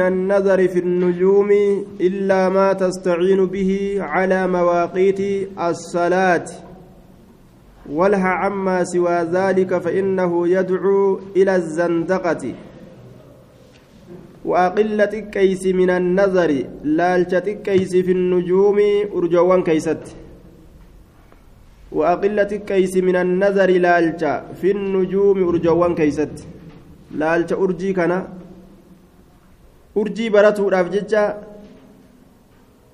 من النظر في النجوم إلا ما تستعين به على مواقيت الصلاة. ولها عما سوى ذلك فإنه يدعو إلى الزندقة. وأقلة كيس من النظر لالشة كيس في النجوم أرجوان كيست. وأقلة كيس من النظر لالشة في النجوم أرجوان كيست. لالشة أرجي كان urjii baratuudhaaf jecha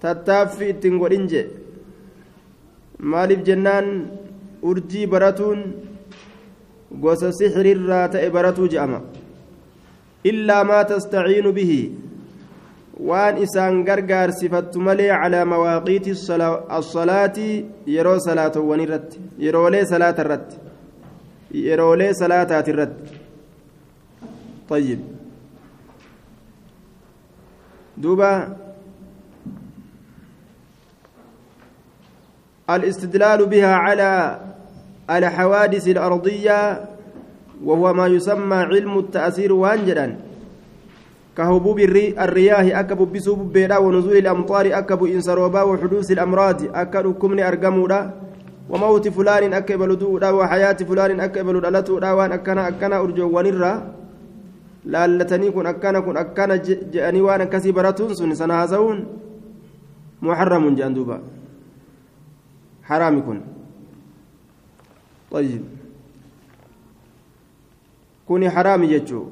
tattaaffii ittiin godhin jee maaliif jennaan urjii baratuun gosa sixirirraa ta'e baratuu je'ama illaa maa tastaciinu bihi waan isaan gargaarsifattu malee calaa mawaaqiiti assalaati yeroo salaatowwan irratti yeroolee salaata irratti yeroolee salaataati irratti طيب دوبا الاستدلال بها على الحوادث الأرضية وهو ما يسمى علم التأثير وانجدا. كهبوب الرياح أكب بسوب بيرا ونزول الأمطار أكب إنسروبا وحدوث الأمراض أكد كمن أرقمودا وموت فلان أكبل دودا وحياة فلان أكبل دلتودا وأن أكنا أكنا أرجو ونرا laallatanii kun akkana kun akkana je'anii waan akkasii baratuun sun sana haasa'uun muharramuun jedhan duuba haraami kun طيب kuni haraami jechuu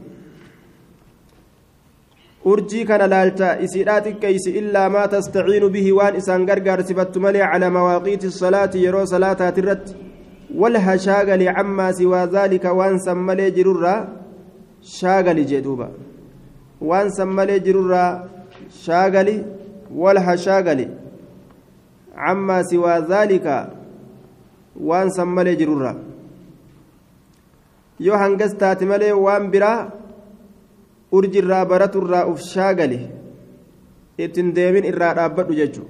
urjii kana laalta isiidhaa xiqqeeysi illaa maa tastaciinu bihi waan isaan gargaarsifattu malee calaa mawaaqiiti salaati yeroo salaataati irratti walha shaagali cammaa siwaa zaalika waan san malee jirurraa shaagali jee duuba waan san malee jirurraa shaagali walha shaagali cammaa siwaa zaalika waan san malee jirurraa yoo hangas taate malee waan biraa urjirraa baraturraa uf shaagali ittin deemin irraa dhaabbadhu jechu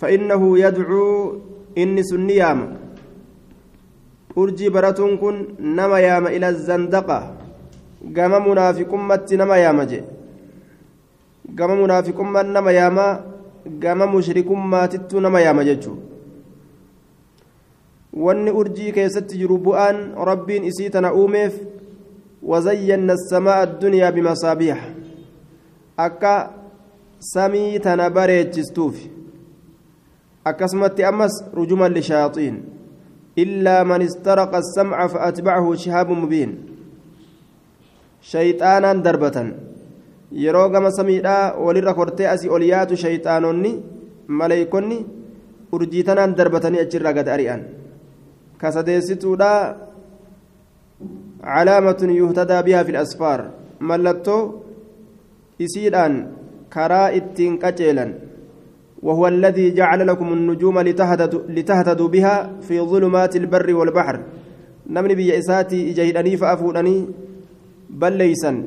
فإنه يدعو إني سنيام أرجي براتون كن نما يام إلى الزندقة gama munaafiqummatti nama yaama jee gama munaafiqummaan nama yaama gama mushrikummaatittu nama yaama jechuu wanni urjii keessatti jiru bu'aan rabbiin isii tana uumeef wazayyanna asamaa addunyaa bimasaabiixa akka samii tana bareechistuuf akkasumatti ammas rujuman lishaaxiin illaa man istaraqa asamca faatbacahu shihaabun mubiin shayxaanaan darbatan yeroo gama samiidhaa walirra kortee asii ol yaatu shayxaanonni maleeykonni urjii tanaan darbatanii achirraa gad ari'an kasadeessituudha calaamatun yuhtadaa bihaa fi asfaar mallattoo isiidhaan karaa ittiin qaceelan وهو الذي جعل لكم النجوم لتهتدوا, لتهتدوا بها في ظلمات البر والبحر نمني بيئساتي إجهدني فأفودني balleeysan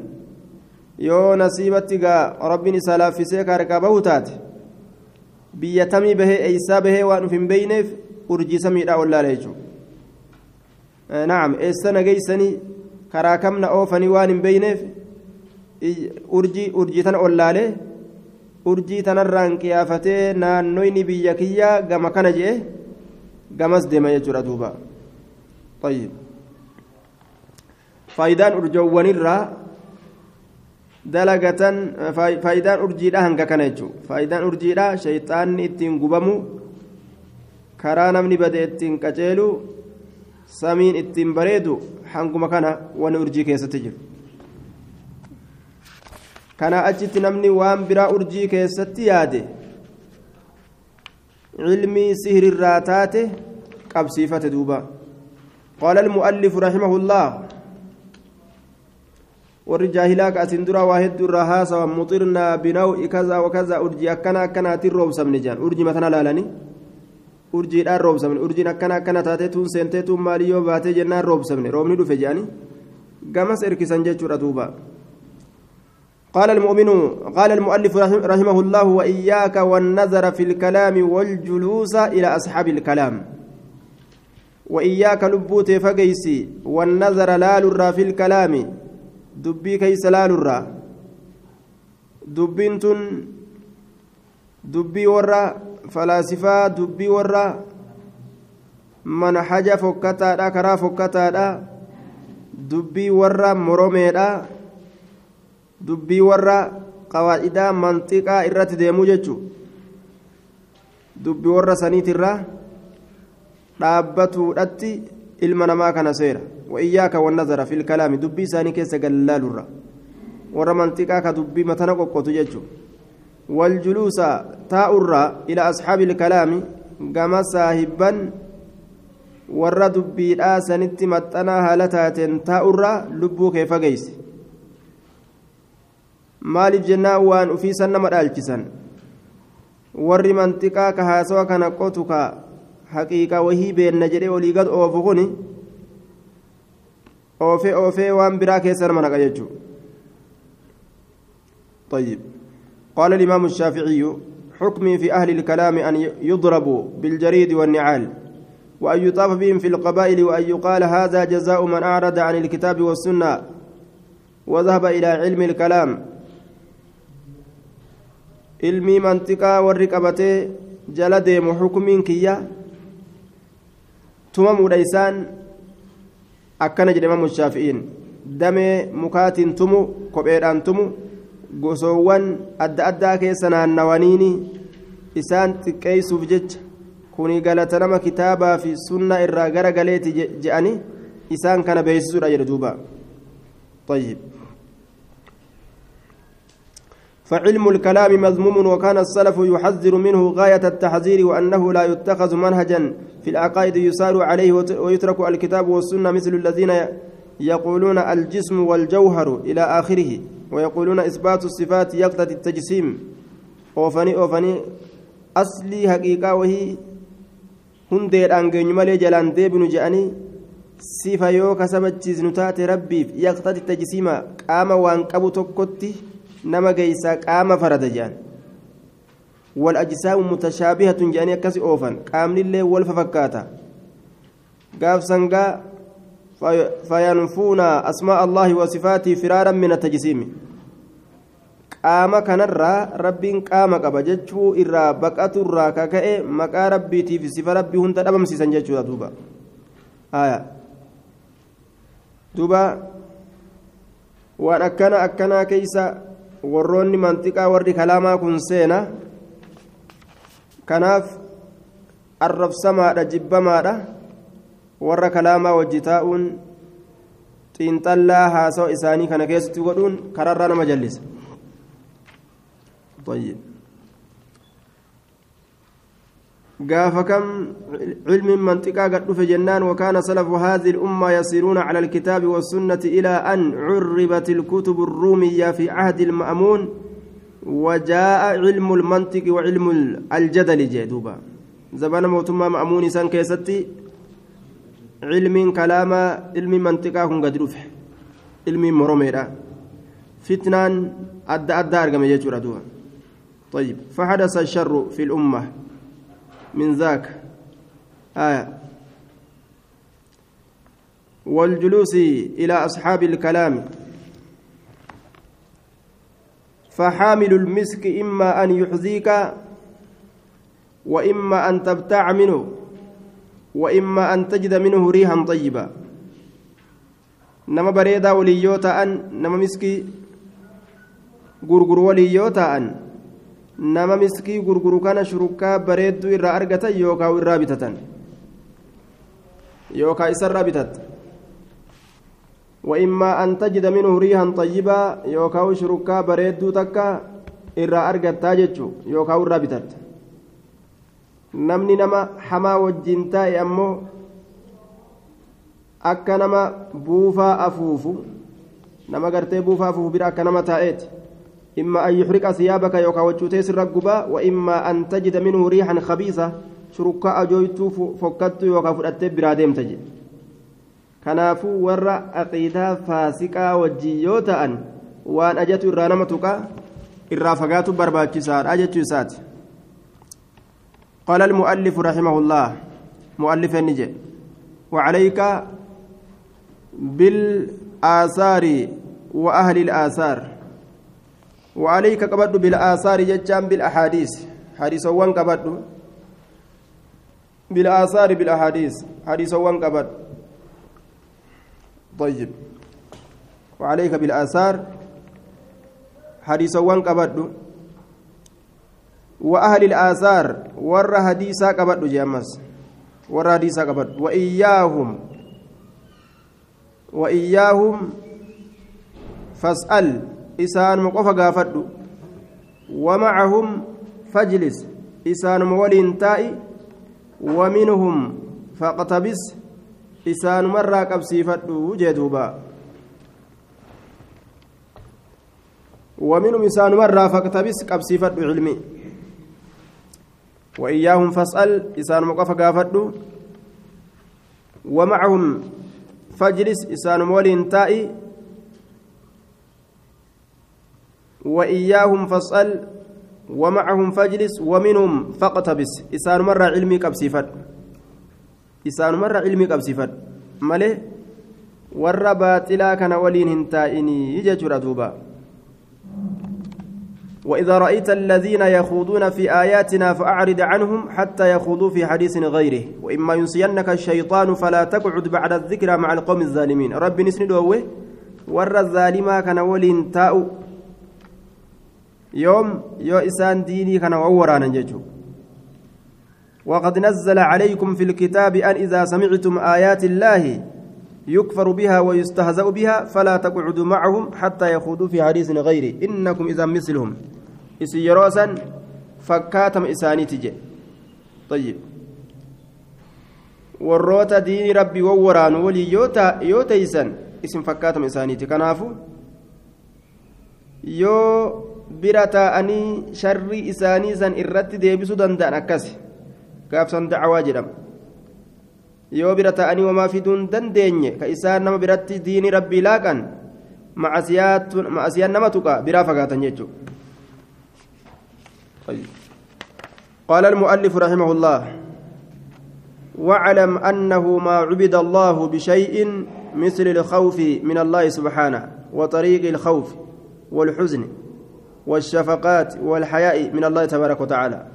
yoo nasiibatti gaa rabbiin isaa laaffisee kaarqaa bahu taate biyya tamii bahee eeysaa bahee waan uf hin beeyneef urjii samiidhaa ollaale jechuudha nacam eessa nageeysanii karaa kamna oofanii waan hin beeyneef urjii urjii tana ollaale urjii tanarraan qiyaafatee naannoyni biyya kiyyaa gama kana jee gamas deema jechuudha duuba طيب faayidaan urjoowwanirraa dalagatan faayidaan urjiidha hanga kana jechuudha faayidaan urjiidha shayxaanni ittiin gubamu karaa namni bade ittiin qaceelu samiin ittiin bareedu hanguma kana wani urjii keessatti jiru kana achitti namni waan biraa urjii keessatti yaade cilmii sihirirraa taate qabsiifate duuba قال المؤلف رحمه الله warri jaahilaa ka asin dura waa hedduu irraa haasawan muxirnaa binaw'i kaza wakaza urjii akkana akkanaatiin roobsamne jedhan urjii matana laalanii urjiidhaan roobsamne urjiin akkana akkana taatee tuun seentee tuun maalii yoo baatee jennaan roobsamne roobni dhufe jedhanii gamas erkisan jechuudha duuba قال المؤمن قال المؤلف رحمه الله وإياك والنظر في الكلام والجلوس إلى أصحاب الكلام وإياك لبوت فقيسي والنظر لا لرا في الكلام dubbii keeysa laalurraa dubbiin tun dubbii warra falaasifaa dubbii warra manhaja fokkataadha karaa fokkataadha dubbii warra moromeedha dubbii warra qawaacidaa manxiqaa irratti deemuu jechuudha dubbii warra saniitirraa dhaabbatuudhatti ilma namaa kana seera والنظر في الكلام دبي ساني كيس قلال الرّ warra manxiqaa ka dubbii matana qoqqotu jechuun waljuluusa taa'urraa ila asxaabi ilkalaami gama saahibban warra dubbiidhaa sanitti maxxanaa haala taateen taa'urraa lubbuu kee fageyse maaliif jennaan waan ufiisan nama dhaalchisan warri manxiqaa ka haasawa kana qotu ka haqiiqa wahii beenna jedhee olii gad oofu kun oofee oofee waan biraa طيب قال الإمام الشافعي حكمي في أهل الكلام أن يضربوا بالجريد والنعال وأن يطاف بهم في القبائل وأن يقال هذا جزاء من أعرض عن الكتاب والسنة وذهب إلى علم الكلام warri qabatee jala deemu xukumiin kiyya tumamuudha isaan akkana jedhe imamu shaafi'iin damee mukaatiin tumu kopheedhaan tumu gosoowwan adda addaa keessa naannawaniini isaan xiqqeeysuuf jecha kuni galata nama kitaabaa fi sunna irraa gara galeeti je'ani isaan kana beeksisuudha jedhe duuba طيب فعلم الكلام مذموم وكان السلف يحذر منه غاية التحذير وأنه لا يتخذ منهجا في العقائد يسار عليه ويترك الكتاب والسنة مثل الذين يقولون الجسم والجوهر إلى آخره ويقولون إثبات الصفات يقتضي التجسيم. أوفني أوفني. أصلي حقيقة وهي malee jalaan deebinu je'anii sifa yoo kasabachiisnu taate rabbiif yaqtati tajsiima qaama waan qabu tokkotti nama geeysaa qaama farada je'an wal ajsaamu mutashaabihatun je'anii akkasi oofan qaamnillee wal fakkaata gaaf sangaa fayanfuuna asmaa allaahi wa sifaatii firaaran min atajsiimi qaama kanarraa rabbiin qaama qaba jechuu irraa baqatu irraa kaka'e maqaa rabbiitiif sifa rabbii hunda dhabamsiisan jechuudha duuba duuba waan akkana akkanaa keeysa warroonni manxiqaa warri kalaamaa kun seena kanaaf arrabsamaadha jibbamaadha warra kalaamaa wajji taa'uun xiinxallaa haasawa isaanii kana keessatti godhuun kararraa nama jallisa طيب قاف كم علم منطقة قد في جنان وكان سلف هذه الأمة يسيرون على الكتاب والسنة إلى أن عربت الكتب الرومية في عهد المأمون وجاء علم المنطق وعلم الجدل جدوبا زبان موتما مأمون سان كيستي علم كلام علم منطقة هم قد رفع علم مرميرا فتنان أدى أدى أرقم يجور طيب فحدث الشر في الأمة من ذاك. آية. والجلوس إلى أصحاب الكلام. فحامل المسك إما أن يحذيك وإما أن تبتاع منه وإما أن تجد منه ريحا طيبا. نما بريدا وليوتا أن نما مسكي غرغر وليوتا أن. Nama miskii gurguru kana shurukkaa bareedduu irraa argatan yookaan irraa bitatan. Yookaan isarraa bitatta وإما أن تجد منه ريحا طيبا يوكاو شركا بريدو تكا إرى أرقت تاجتشو يوكاو الرابطت نمني نما حما وجنتا أمو أكا نما بوفا أفوفو نما قرتي بوفا أفوفو برا أكا نما تايت إما أن يحرق ثيابك يوكا وجوتيس الرقبة وإما أن تجد منه ريحا خبيثة شركاء أجويتو فكتو يوكا فرأتي براديم تجد. wajjii yoo ta'an waan ajatu irraa nama tuqa irraa fagaatu barbaachisaadha jechuu isaati قال المؤلف رحمه الله مؤلف النجي وعليك بالآثار وأهل الآثار. وعليك قبض بالآثار ججان بالأحاديث. حديث وان قبض. بالآثار بالأحاديث. حديث وان قبض. طيب. وعليك بالآثار. حديث وان قبض. وأهل الآثار. ور حديثا قبض جامس ور حديثا قبض. وإياهم. وإياهم. فاسأل. إسان مقف قافد ومعهم فاجلس إسان مولين تائي ومنهم فاقتبس إسان مرة قبسيفد جدوبا ومنهم إسان مرة فاقتبس قبسيفد علمي وإياهم فاسأل إسان مقف قافد ومعهم فاجلس إسان مولين تائي وإياهم فاسأل ومعهم فاجلس ومنهم فاقتبس. إسان مرة علمي قبسيفت. إسان مرة علمي قبسيفت. ماله warra baaxilaa kana waliin hin taa'inii jechuudha duuba وإذا رأيت الذين يخوضون في آياتنا فأعرض عنهم حتى يخوضوا في حديث غيره. وإما ينسينك الشيطان فلا تقعد بعد الذكرى مع القوم الظالمين. رب نسند ووه ور الظالما كان ولين تاء يوم يو إسان ديني كان وورانا ججو وقد نزل عليكم في الكتاب أن إذا سمعتم آيات الله يكفر بها ويستهزأ بها فلا تقعدوا معهم حتى يخوضوا في حديث غيره. إنكم إذا مثلهم. إسيروسا فكاتم إساني تجي. طيب. warroota diini rabbii wawwaraanu walii yoo teeysan isin fakkaatama isaaniiti kanaafu yoo bira taa'anii sharrii isaanii san irratti deebisuu danda'an akkas gaafsan dacwaa jedhama yoo bira ta'anii wamaa fiduun dandeenye ka isaan nama biratti diini rabbii laaqan macasiyaan nama tuqa biraa fagaatan jechuudha قال المؤلف رحمه الله واعلم أنه ما عبد الله بشيء مثل الخوف من الله سبحانه وطريق الخوف والحزن والشفقات والحياء من الله تبارك وتعالى.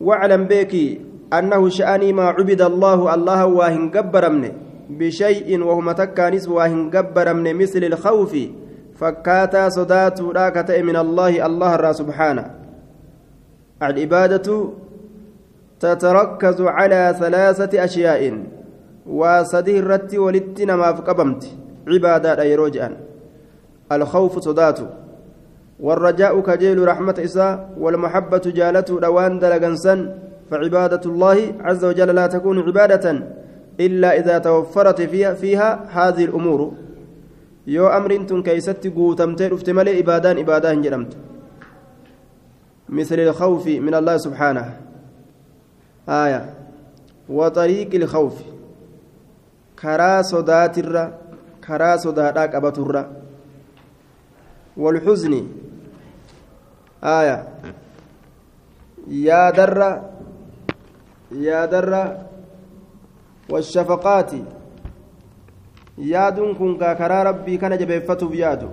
واعلم بك أنه شأني ما عبد الله الله واهن قبرمني بشيء وهم تكانس واهن قبرمني مثل الخوف فكاتا صدات راكة من الله الله سبحانه. العبادة تتركز على ثلاثة أشياء وصديه الرت ولتنا ما فقبمت. عبادة يروجان الخوف صدات والرجاء كجيل رحمة إساء والمحبة جالته دوان دلقنسا فعبادة الله عز وجل لا تكون عبادة إلا إذا توفرت فيها, فيها هذه الأمور. يو أمر تن كيست قوتمتين افتمالي إبادان إبادان جرمت مثل الخوف من الله سبحانه. آية. وطريق الخوف. كرا صدات الرّ كرا صدات أبت الرّ والحزن. آية. يا در يا در والشفقات. يادون كن كرا ربي كان جبيفتو بيادو.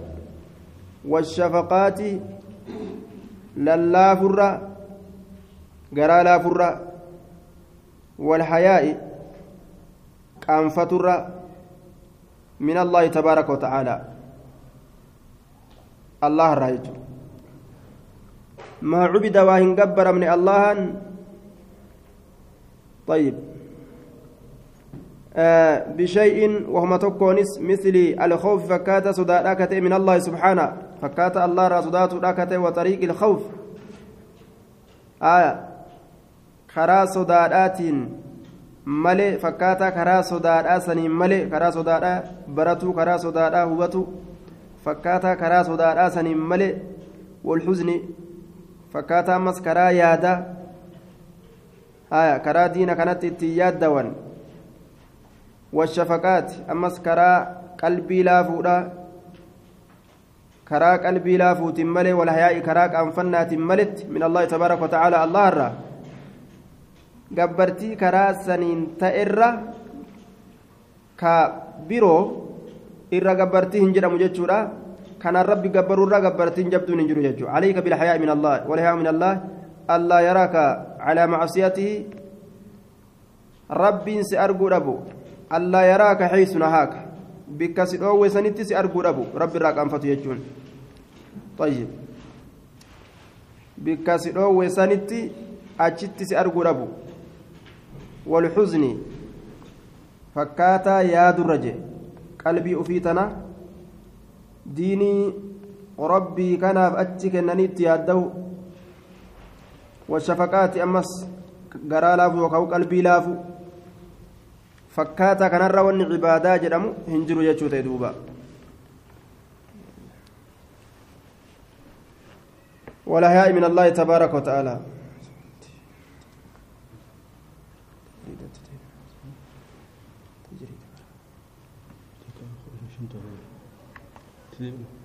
والشفقات للا فرة قرا لا فرة والحياء كانفتر من الله تبارك وتعالى. الله رايت ما عبد واهن قبر من الله طيب آه بشيء وهم تكونس مثل الخوف فكات صداقة من الله سبحانه فكات الله را صداقة وطريق الخوف آية karaa sodaadhaatiin malee fakkaataa karaa sodaadhaa saniin malee karaa sodaadhaa baratuu karaa sodaadhaa hubatu fakkaataa karaa sodaadhaa saniin malee walhuzni fakkaataa ammas karaa yaadaa haya karaa diina kanatti ittiin yaaddawan washafaqaati ammas karaa qalbii laafuudha karaa qalbii laafuutiin malee walhayaa'i karaa qaanfannaatiin maletti min allahi tabaaraka watacaala allah irraa gabbartii karaa saniin ta'erra ka biroo irra gabbartii hin jedhamu jechuudha كان الرب جبر الرا جبرتين جبدون انجرو ججو. عليك بالحياء من الله والحياء من الله ألا يراك على معصيته. رب سأرجو ربو ألا يراك حيث نهاك. بك سدوه سنتي سأرجو ربو رب راك أنفتو يجون. طيب. بك سدوه سنتي أجت سأرجو ربو. والحزن فكاتا يا درجة. قلبي أفيتنا. Achi kennaniitti yaadda'u washafaqaati ammas garaa laafu yookaan qalbii laafu fakkaataa kanarra wanni cibaadaa jedhamu hin jiru jechuu ta'e duuba والحياء من الله تبارك وتعالى Muslim